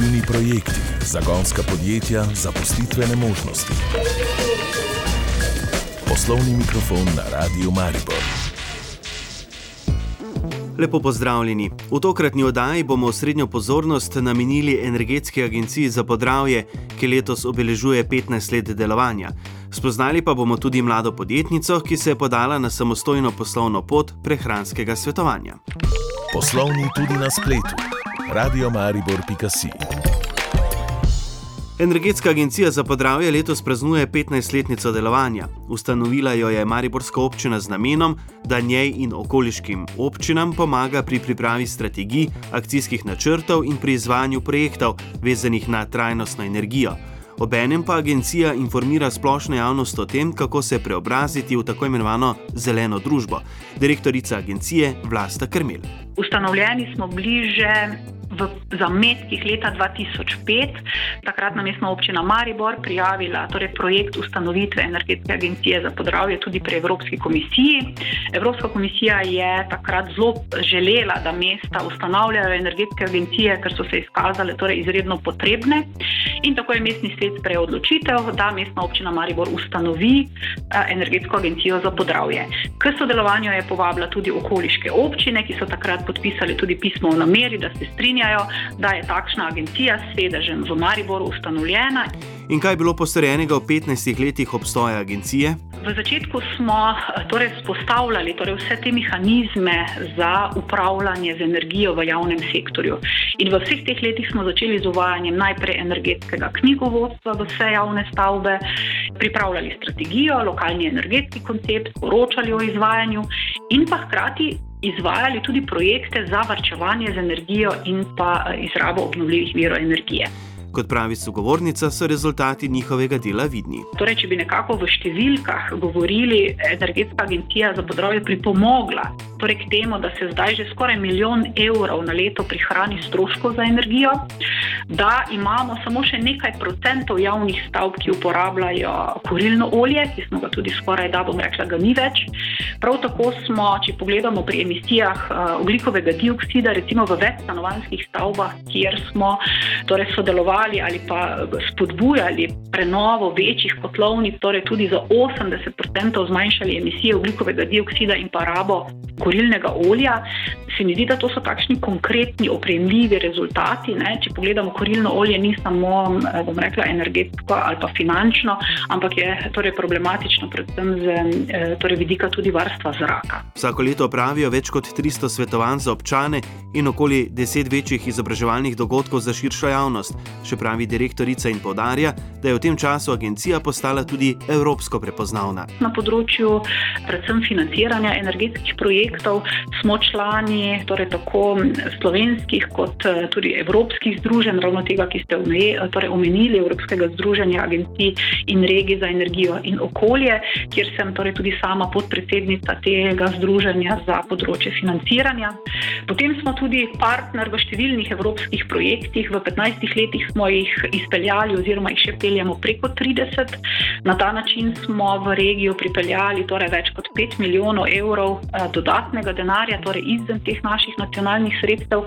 inovativni projekti, zagonska podjetja, zaposlitvene možnosti. Poslovni mikrofon na Radiu Maribor. Lepo pozdravljeni. V tokratni oddaji bomo srednjo pozornost namenili Energetski agenciji za podravje, ki letos obeležuje 15 let delovanja. Spoznali pa bomo tudi mlado podjetnico, ki se je podala na samostojno poslovno pot prehranskega svetovanja. Poslovni tudi na spletu. Radio Maribor.si Energetska agencija za podravje letos praznuje 15-letnico delovanja. Ustanovila jo je Mariborska občina z namenom, da njej in okoliškim občinam pomaga pri pripravi strategij, akcijskih načrtov in pri izvajanju projektov, vezanih na trajnostno energijo. Obenem pa agencija informira splošno javnost o tem, kako se preobraziti v tako imenovano zeleno družbo. Direktorica agencije Vlasta Krmel. Ustanovljeni smo bliže v zametkih leta 2005, takrat na mestna občina Maribor prijavila torej projekt ustanovitve energetske agencije za podravje tudi pri Evropski komisiji. Evropska komisija je takrat zelo želela, da mesta ustanavljajo energetske agencije, ker so se izkazale torej izredno potrebne. In tako je mestni svet sprejel odločitev, da mestna občina Maribor ustanovi energetsko agencijo za podravje. K sodelovanju je povabila tudi okoliške občine, ki so takrat podpisali tudi pismo o nameri, da se strinjajo da je takšna agencija s sedežem v Mariboru ustanovljena. In kaj je bilo postorjenega v 15 letih obstoja agencije? V začetku smo torej, spostavljali torej, vse te mehanizme za upravljanje z energijo v javnem sektorju. In v vseh teh letih smo začeli z uvajanjem najprej energetskega knjigovodstva v vse javne stavbe, pripravljali strategijo, lokalni energetski koncept, poročali o izvajanju in pa hkrati izvajali tudi projekte za varčevanje z energijo in pa eh, izrabo obnovljivih virov energije. Kot pravi sogovornica, so rezultati njihovega dela vidni. Torej, če bi nekako v številkah govorili, energetska agencija za področje pripomogla torej k temu, da se zdaj že skoraj milijon evrov na leto prihrani stroškov za energijo, da imamo samo še nekaj procentov javnih stavb, ki uporabljajo kurilno olje, ki smo ga tudi skoraj, da bom rekla, ga ni več. Prav tako smo, če pogledamo pri emisijah uh, oglikovega dioksida, recimo v večstanovanskih stavbah, kjer smo torej sodelovali ali pa spodbujali prenovo večjih kotlovnic, torej tudi za 80% zmanjšali emisije oglikovega dioksida in pa rabo kurilnega olja, se mi zdi, da to so takšni konkretni, opremljivi rezultati. Ne? Če pogledamo, kurilno olje ni samo, eh, bom rekla, energetsko ali pa finančno, ampak je torej problematično, predvsem z eh, torej vidika tudi varstva zraka. Vsako leto opravijo več kot 300 svetovanj za občane in okoli 10 večjih izobraževalnih dogodkov za širšo javnost, še pravi direktorica in podarja, da je v tem času agencija postala tudi evropsko prepoznavna. Na področju predvsem financiranja energetskih projektov smo člani torej tako slovenskih kot eh, tudi evropskih združenj, ravno tega, ki ste torej omenili, Evropskega združenja agencij in regij za energijo in okolje, kjer sem torej tudi sama podpredsednica tega združenja za področje financiranja. Potem smo tudi partner v številnih evropskih projektih, v 15 letih smo jih izpeljali oziroma jih še peljamo preko 30. Na ta način smo v regijo pripeljali torej več kot 5 milijonov evrov eh, dodatnega denarja, torej izven teh naših nacionalnih sredstev.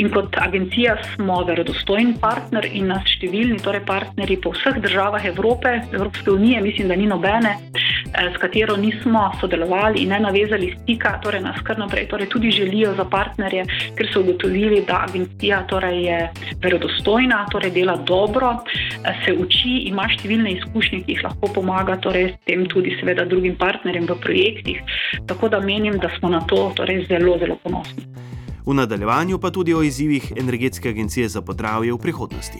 In kot agencija smo verodostojen partner in nas številni torej partnerji po vseh državah Evrope, Evropske unije, mislim, da ni nobene, eh, s katero nismo sodelovali in ne navezali stika, torej nas kar naprej torej tudi želijo za partnerje, ker so ugotovili, da agencija torej je verodostojna, torej dela dobro, eh, se uči, ima številne izkušnje, ki jih lahko pomaga torej s tem tudi seveda drugim partnerjem v projektih. Tako da menim, da smo na to torej zelo, zelo ponosni ponosni. V nadaljevanju pa tudi o izzivih Energetske agencije za podravje v prihodnosti.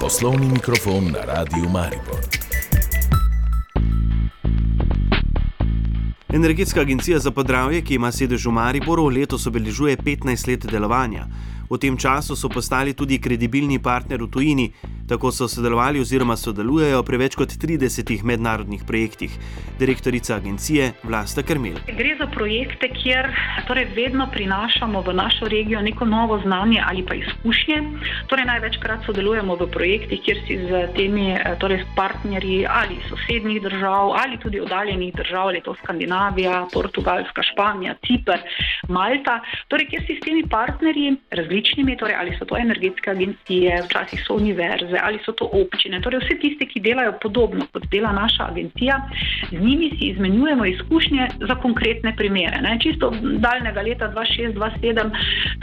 Poslovni mikrofon na Radiu Maribor. Energetska agencija za podravje, ki ima sedež v Mariboru, letos obeležuje 15 let delovanja. V tem času so postali tudi kredibilni partner v tujini, tako so sodelovali oziroma sodelujejo pri več kot 30 mednarodnih projektih. Direktorica agencije Vlasta Krmel. Gre za projekte, kjer torej vedno prinašamo v našo regijo neko novo znanje ali pa izkušnje. Torej največkrat sodelujemo v projektih, kjer si z temi torej partnerji ali sosednjih držav ali tudi oddaljenih držav, ali to Skandinavija, Portugalska, Španija, Cipr, Malta, torej kjer si s temi partnerji različni različnimi, torej ali so to energetske agencije, včasih so univerze, ali so to občine, torej vse tiste, ki delajo podobno kot dela naša agencija, z njimi si izmenjujemo izkušnje za konkretne primere. Ne. Čisto daljnega leta 2006-2007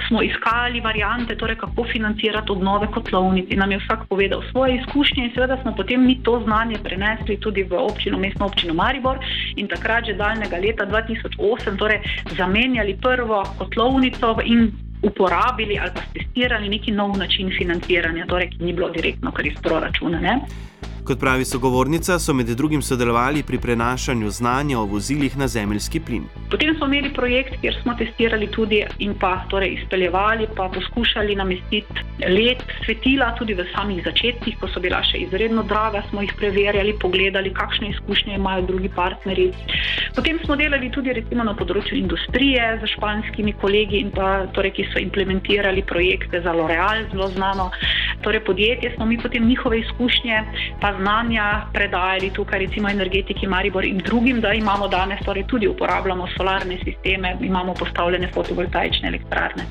smo iskali variante, torej kako financirati obnove kotlovnic in nam je vsak povedal svoje izkušnje in seveda smo potem mi to znanje prenesli tudi v občino, mestno občino Maribor in takrat že daljnega leta 2008 torej zamenjali prvo kotlovnico in uporabili ali pa testirali neki nov način financiranja, torej ki ni bilo direktno kar iz proračuna. Ne? Kot pravi sogovornica, so med drugim sodelovali pri prenašanju znanja o vozilih na zemeljski plin. Potem smo imeli projekt, kjer smo testirali tudi in pa torej izpeljevali, pa poskušali namestiti let svetila tudi v samih začetkih, ko so bila še izredno draga, smo jih preverjali, pogledali, kakšne izkušnje imajo drugi partnerji. Potem smo delali tudi recimo, na področju industrije z španskimi kolegi, pa, torej, ki so implementirali projekte za L'Oreal, zelo znano torej podjetje, smo mi potem njihove izkušnje pa znanja predajali tukaj, recimo energetiki Maribor in drugim, da imamo danes torej tudi uporabljamo solarne sisteme, imamo postavljene fotovoltaične elektrarne.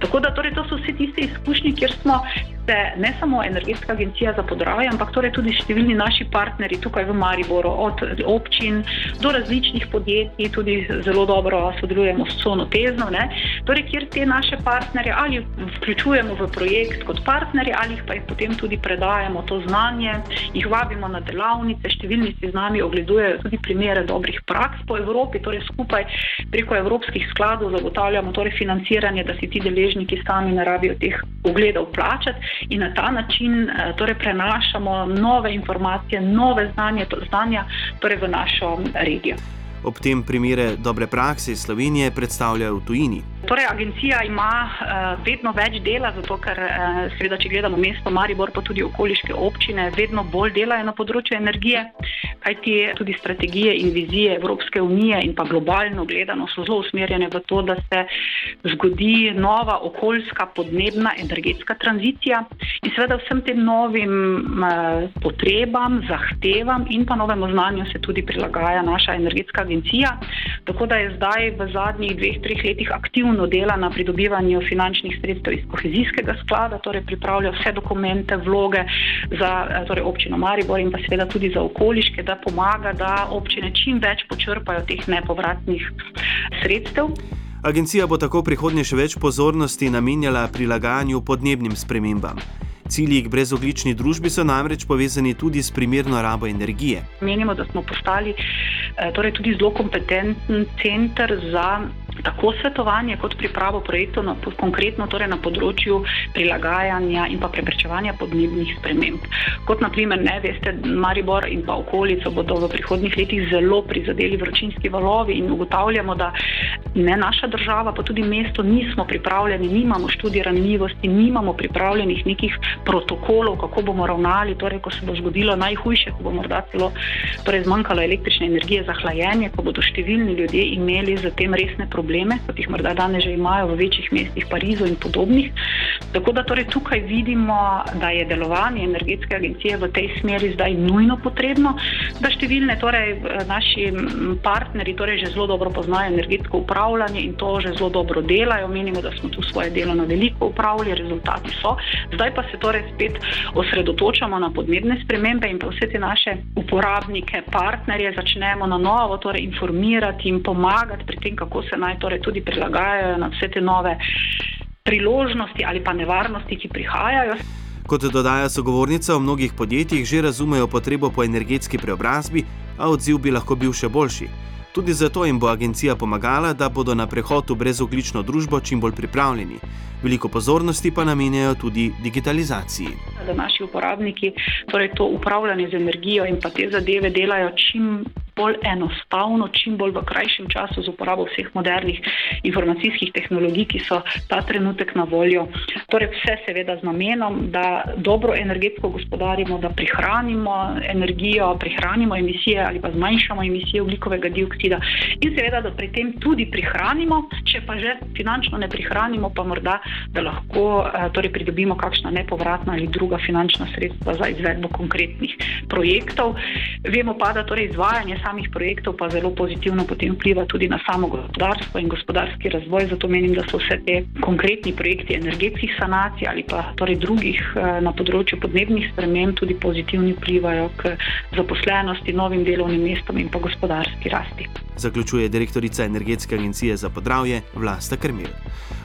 Tako da torej, to so vse tiste izkušnje, kjer smo se ne samo energetska agencija za podravje, ampak torej tudi številni naši partnerji tukaj v Mariboru, od občin do različnih podjetij, tudi zelo dobro sodelujemo s Sonotezno, torej, kjer te naše partnerje ali vključujemo v projekt kot partnerje ali pa jih potem tudi predajamo to znanje, jih vabimo na delavnice, številni si z nami ogledujejo tudi primere dobrih praks po Evropi, torej skupaj preko evropskih skladov zagotavljamo torej financiranje, da si ti deležniki sami ne rabijo teh ogledov plačati in na ta način eh, torej, prenašamo nove informacije, nove znanje, znanja torej v našo regijo. Ob tem primere dobre prakse Slovenije predstavljajo v tujini. Torej, agencija ima uh, vedno več dela, zato ker, uh, seveda, če gledamo mesto Maribor, pa tudi okoliške občine, vedno bolj delajo na področju energije, kajti tudi strategije in vizije Evropske unije in pa globalno gledano so zelo usmerjene v to, da se zgodi nova okoljska podnebna energetska tranzicija in seveda vsem tem novim uh, potrebam, zahtevam in pa novemu znanju se tudi prilagaja naša energetska agencija. Tako da je zdaj v zadnjih dveh, treh letih aktivno aktivno dela na pridobivanju finančnih sredstev iz kohezijskega sklada, torej pripravlja vse dokumente, vloge za eh, torej občino Maribor in pa seveda tudi za okoliške, da pomaga, da občine čim več počrpajo teh nepovratnih sredstev. Agencija bo tako prihodnje še več pozornosti namenjala prilagajanju podnebnim spremembam. Cilji k brezoglični družbi so namreč povezani tudi s primerno rabo energije. Menimo, da smo postali eh, torej tudi zelo kompetenten center za tako svetovanje kot pripravo projektov, na, konkretno torej na področju prilagajanja in pa preprečevanja podnebnih sprememb. Kot naprimer, ne veste, Maribor in pa okolico bodo v prihodnjih letih zelo prizadeli vročinski valovi in ugotavljamo, da ne naša država, pa tudi mesto nismo pripravljeni, nimamo študij ranljivosti, nimamo pripravljenih nekih protokolov, kako bomo ravnali, torej ko se bo zgodilo najhujše, ko bo morda celo torej zmanjkalo električne energije za hlajenje, ko bodo številni ljudje imeli z tem resne probleme probleme, kot jih morda danes že imajo v večjih mestih, Parizu in podobnih. Tako da torej tukaj vidimo, da je delovanje energetske agencije v tej smeri zdaj nujno potrebno, da številne torej, naši partnerji torej že zelo dobro poznajo energetsko upravljanje in to že zelo dobro delajo. Menimo, da smo tu svoje delo na veliko upravljali, rezultati so. Zdaj pa se torej spet osredotočamo na podnebne spremembe in pa vse te naše uporabnike, partnerje začnemo na novo torej informirati in pomagati pri tem, kako se naj torej tudi prilagajajo na vse te nove priložnosti ali pa nevarnosti, ki prihajajo. Kot dodaja sogovornica, v mnogih podjetjih že razumejo potrebo po energetski preobrazbi, a odziv bi lahko bil še boljši. Tudi zato jim bo agencija pomagala, da bodo na prehod v brezoglično družbo čim bolj pripravljeni. Veliko pozornosti pa namenjajo tudi digitalizaciji. Da naši uporabniki torej to upravljanje z energijo in pa te zadeve delajo čim bolj enostavno, čim bolj v krajšem času z uporabo vseh modernih informacijskih tehnologij, ki so ta trenutek na voljo. Torej, vse seveda z namenom, da dobro energetsko gospodarimo, da prihranimo energijo, prihranimo emisije ali pa zmanjšamo emisije ugljikovega dioksida in seveda, da pri tem tudi prihranimo, če pa že finančno ne prihranimo, pa morda, da lahko eh, torej, pridobimo kakšna nepovratna ali druga finančna sredstva za izvedbo konkretnih projektov. Vemo pa, da torej izvajanje samih projektov pa zelo pozitivno potem vpliva tudi na samo gospodarstvo in gospodarski razvoj. Zato menim, da so vse te konkretni projekti energetskih sanacij ali pa torej drugih eh, na področju podnebnih sprememb tudi pozitivno vplivajo k zaposlenosti, novim delovnim mestom in pa gospodarski rasti. Zaključuje direktorica Energetske agencije za podravje Vlasta Krmil.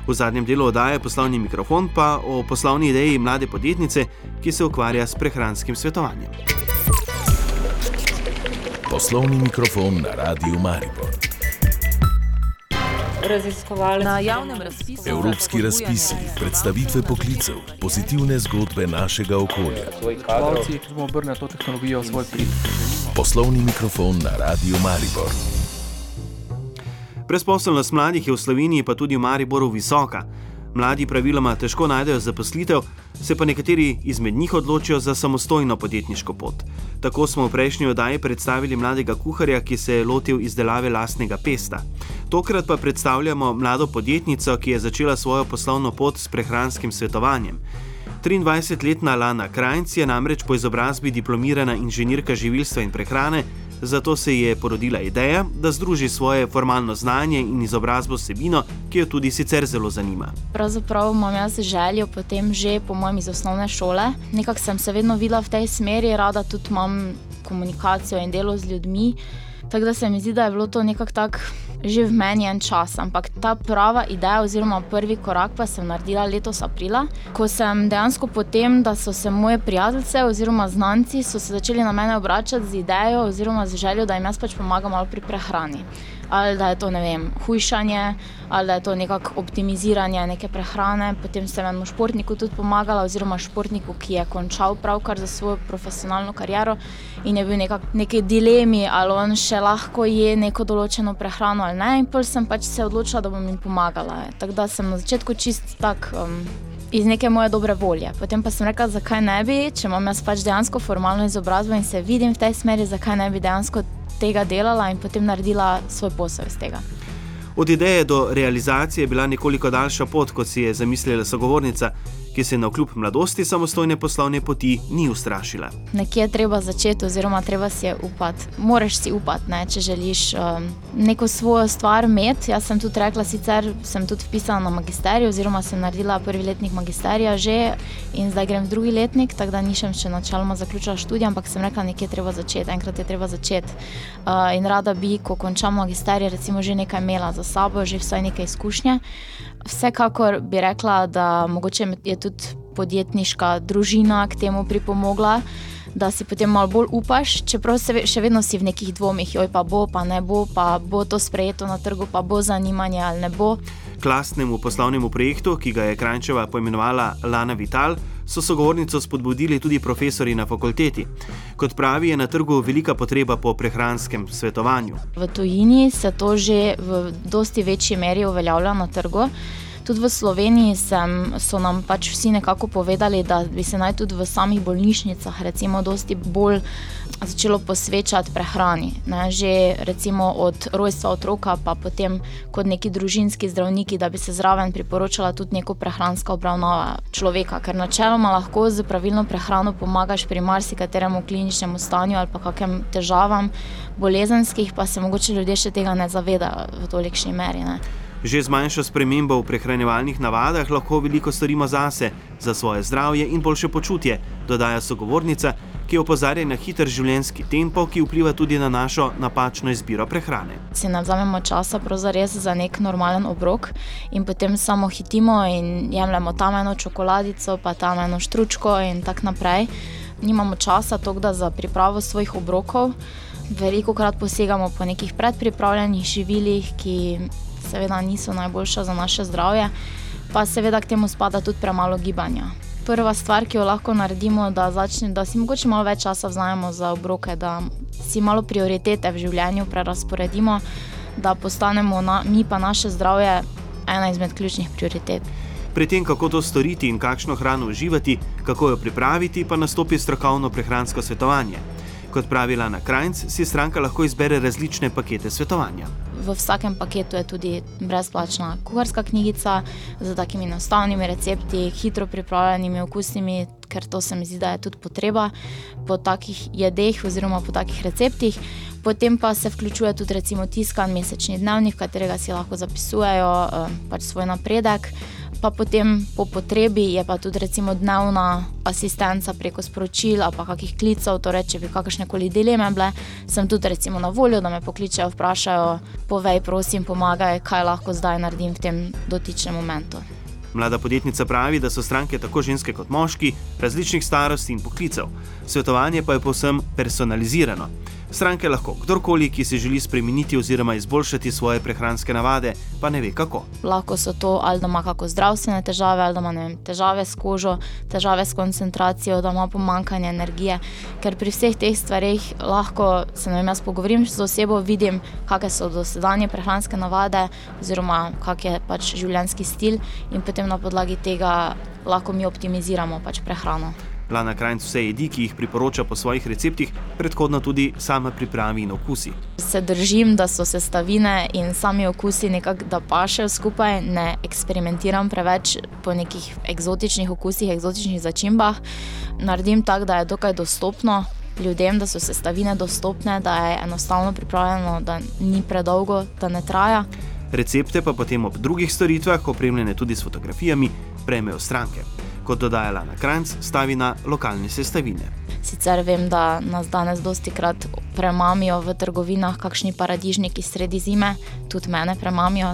V zadnjem delu oddaje poslovni mikrofon pa o poslovni ideji mlade podjetnice, ki se ukvarja s prehranskim svetovanjem. Poslovni mikrofon na Radiu Maribor. Na javnem razpisu. Evropski razpisi, predstavitve poklicev, pozitivne zgodbe našega okolja. Če bomo obrnili to tehnologijo v svoj prid. Poslovni mikrofon na Radiu Maribor. Brezposelnost mladih je v Sloveniji, pa tudi v Mariboru, visoka. Mladi praviloma težko najdejo zaposlitev, se pa nekateri izmed njih odločijo za samostojno podjetniško pot. Tako smo v prejšnji oddaji predstavili mladega kuharja, ki se je lotil izdelave lastnega pesta. Tokrat pa predstavljamo mlado podjetnico, ki je začela svojo poslovno pot s prehranskim svetovanjem. 23-letna Lana Krajnc je namreč po izobrazbi diplomirana inženirka živilstva in prehrane, zato se je porodila ideja, da združi svoje formalno znanje in izobrazbo sebino, ki jo tudi sicer zelo zanima. Pravzaprav imam jaz željo potem že po mojem iz osnovne šole. Nekako sem se vedno videla v tej smeri, rada tudi imam komunikacijo in delo z ljudmi. Tako da se mi zdi, da je bilo to nekako tako že v meni en čas. Ampak ta prava ideja, oziroma prvi korak, pa sem naredila letos aprila, ko sem dejansko potem, da so se moje prijateljice oziroma znanci začeli na mene obračati z idejo oziroma z željo, da jim jaz pač pomagam malo pri prehrani ali da je to vem, hujšanje, ali da je to nekako optimiziranje neke prehrane. Potem sem enemu športniku tudi pomagala, oziroma športniku, ki je končal pravkar za svojo profesionalno kariero in je bil nekako neki dilemi, ali on še lahko je neko določeno prehrano ali ne. In pol sem pač se odločila, da bom jim pomagala. Tako da sem na začetku čist tak. Um, Iz neke moje dobre volje. Potem pa sem rekla, zakaj ne bi, če imam jaz pač dejansko formalno izobrazbo in se vidim v tej smeri, zakaj ne bi dejansko tega delala in potem naredila svoj posel iz tega. Od ideje do realizacije je bila nekoliko daljša pot, kot si je zamislila sogovornica, ki se na kljub mladosti samostojne poslovne poti ni ustrašila. Nekje je treba začeti, oziroma treba si je upati. Moraš si upati, ne, če želiš um, neko svojo stvar imeti. Jaz sem tudi rekla, sicer sem tudi vpisala na magisterij, oziroma sem naredila prvi letnik magisterija že in zdaj grem v drugi letnik, tako da nisem še načeloma zaključila študij, ampak sem rekla, nekje je treba začeti, enkrat je treba začeti. Uh, in rada bi, ko končam magisterij, recimo že nekaj imela za sabo, že vsaj nekaj izkušnje. Vsekakor bi rekla, da mogoče je tudi podjetniška družina k temu pripomogla, da si potem malo bolj upaš, čeprav se še vedno si v nekih dvomih, joj pa bo, pa ne bo, pa bo to sprejeto na trgu, pa bo zanimanje ali ne bo. Klastnemu poslovnemu projektu, ki ga je Krajčeva poimenovala Lana Vital, so sogovornico spodbudili tudi profesori na fakulteti. Kot pravi, je na trgu velika potreba po prehranskem svetovanju. V tujini se to že v dosti večji meri uveljavlja na trgu. Tudi v Sloveniji sem, so nam pač vsi nekako povedali, da bi se naj tudi v samih bolnišnicah, recimo, dosti bolj začelo posvečati prehrani. Ne? Že recimo od rojstva otroka, pa potem kot neki družinski zdravniki, da bi se zraven priporočala tudi neko prehranska obravnava človeka. Ker načeloma lahko z pravilno prehrano pomagaš pri marsikateremu kliničnemu stanju ali pa kakem težavam bolezenskih, pa se mogoče ljudje še tega ne zavedajo v tolikšni meri. Ne? Že z manjšo spremembo v prehranjevalnih navadah lahko veliko storimo zase, za svoje zdravje in boljše počutje, dodaja sogovornica, ki opozarja na hiter življenjski tempo, ki vpliva tudi na našo napačno izbiro prehrane. Si ne vzamemo časa za nek normalen obrok in potem samo hitimo in jemljemo tam eno čokoladico, pa tam eno štručko in tako naprej. Nimamo časa toliko za pripravo svojih obrokov. Veliko krat posegamo po nekih predpripravljenih živilih, ki seveda niso najboljša za naše zdravje, pa seveda k temu spada tudi premalo gibanja. Prva stvar, ki jo lahko naredimo, da, začne, da si mogoče malo več časa vzamemo za obroke, da si malo prioritete v življenju prerasporedimo, da postanemo na, mi pa naše zdravje ena izmed ključnih prioritet. Pri tem, kako to storiti in kakšno hrano uživati, kako jo pripraviti, pa nastopi strokovno prehransko svetovanje. Kot pravi Lana Krajnc, si stranka lahko izbere različne pakete svetovanja. V vsakem paketu je tudi brezplačna kuharska knjigica z takimi enostavnimi recepti, hitro pripravljenimi, okusnimi, ker to se mi zdi, da je tudi potreba po takih jedeh oziroma po takih receptih. Potem pa se vključuje tudi recimo tiskan mesečni dnevnik, v katerega si lahko zapisujejo eh, pač svoj napredek. Pa potem po potrebi je pa tudi recimo dnevna asistenca preko sporočil ali pa kakih klicev, torej če bi kakršne koli dileme bile, sem tudi recimo na voljo, da me pokličejo, vprašajo, povej, prosim, pomagaj, kaj lahko zdaj naredim v tem dotičnem momentu. Mlada podjetnica pravi, da so stranke tako ženske kot moški, različnih starosti in poklicev. Svetovanje pa je povsem personalizirano. Stranke lahko kdorkoli, ki se želi spremeniti oziroma izboljšati svoje prehranske navade, pa ne ve kako. Lahko so to ali da ima kako zdravstvene težave, ali da ima vem, težave s kožo, težave s koncentracijo, da ima pomankanje energije. Ker pri vseh teh stvarih lahko se vem, jaz pogovorim z osebo, vidim, kakšne so dosedanje prehranske navade, oziroma kak je pač življenjski stil, in potem na podlagi tega lahko mi optimiziramo pač prehrano. Lana Krajnc vse jedi, ki jih priporoča po svojih receptih, predhodno tudi sama pripravi in okusi. Se držim, da so sestavine in sami okusi nekako da pašejo skupaj, ne eksperimentiram preveč po nekih eksotičnih okusih, eksotičnih začimbah. Naredim tako, da je dokaj dostopno ljudem, da so sestavine dostopne, da je enostavno pripravljeno, da ni predolgo, da ne traja. Recepte pa potem ob drugih storitvah, opremljene tudi s fotografijami, prejmejo stranke kot dodajala na Kranc, stavi na lokalne sestavine. Sicer vem, da nas danes dosti krat premamijo v trgovinah, kakšni paradižniki sredi zime, tudi mene premamijo.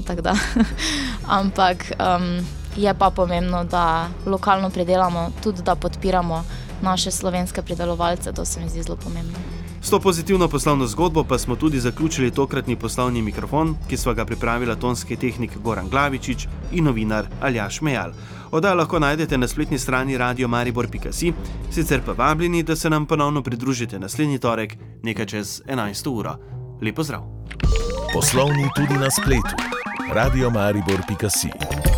Ampak um, je pa pomembno, da lokalno pridelamo, tudi da podpiramo naše slovenske pridelovalce, to se mi zdi zelo pomembno. S to pozitivno poslovno zgodbo pa smo tudi zaključili tokratni poslovni mikrofon, ki smo ga pripravila tonski tehnik Goran Glavičič in novinar Aljaš Mejal. Oddajo lahko najdete na spletni strani radiomaribor.si, sicer pa vabljeni, da se nam ponovno pridružite naslednji torek, nekaj čez 11. uro. Lep pozdrav. Poslovni tudi na spletu. radiomaribor.si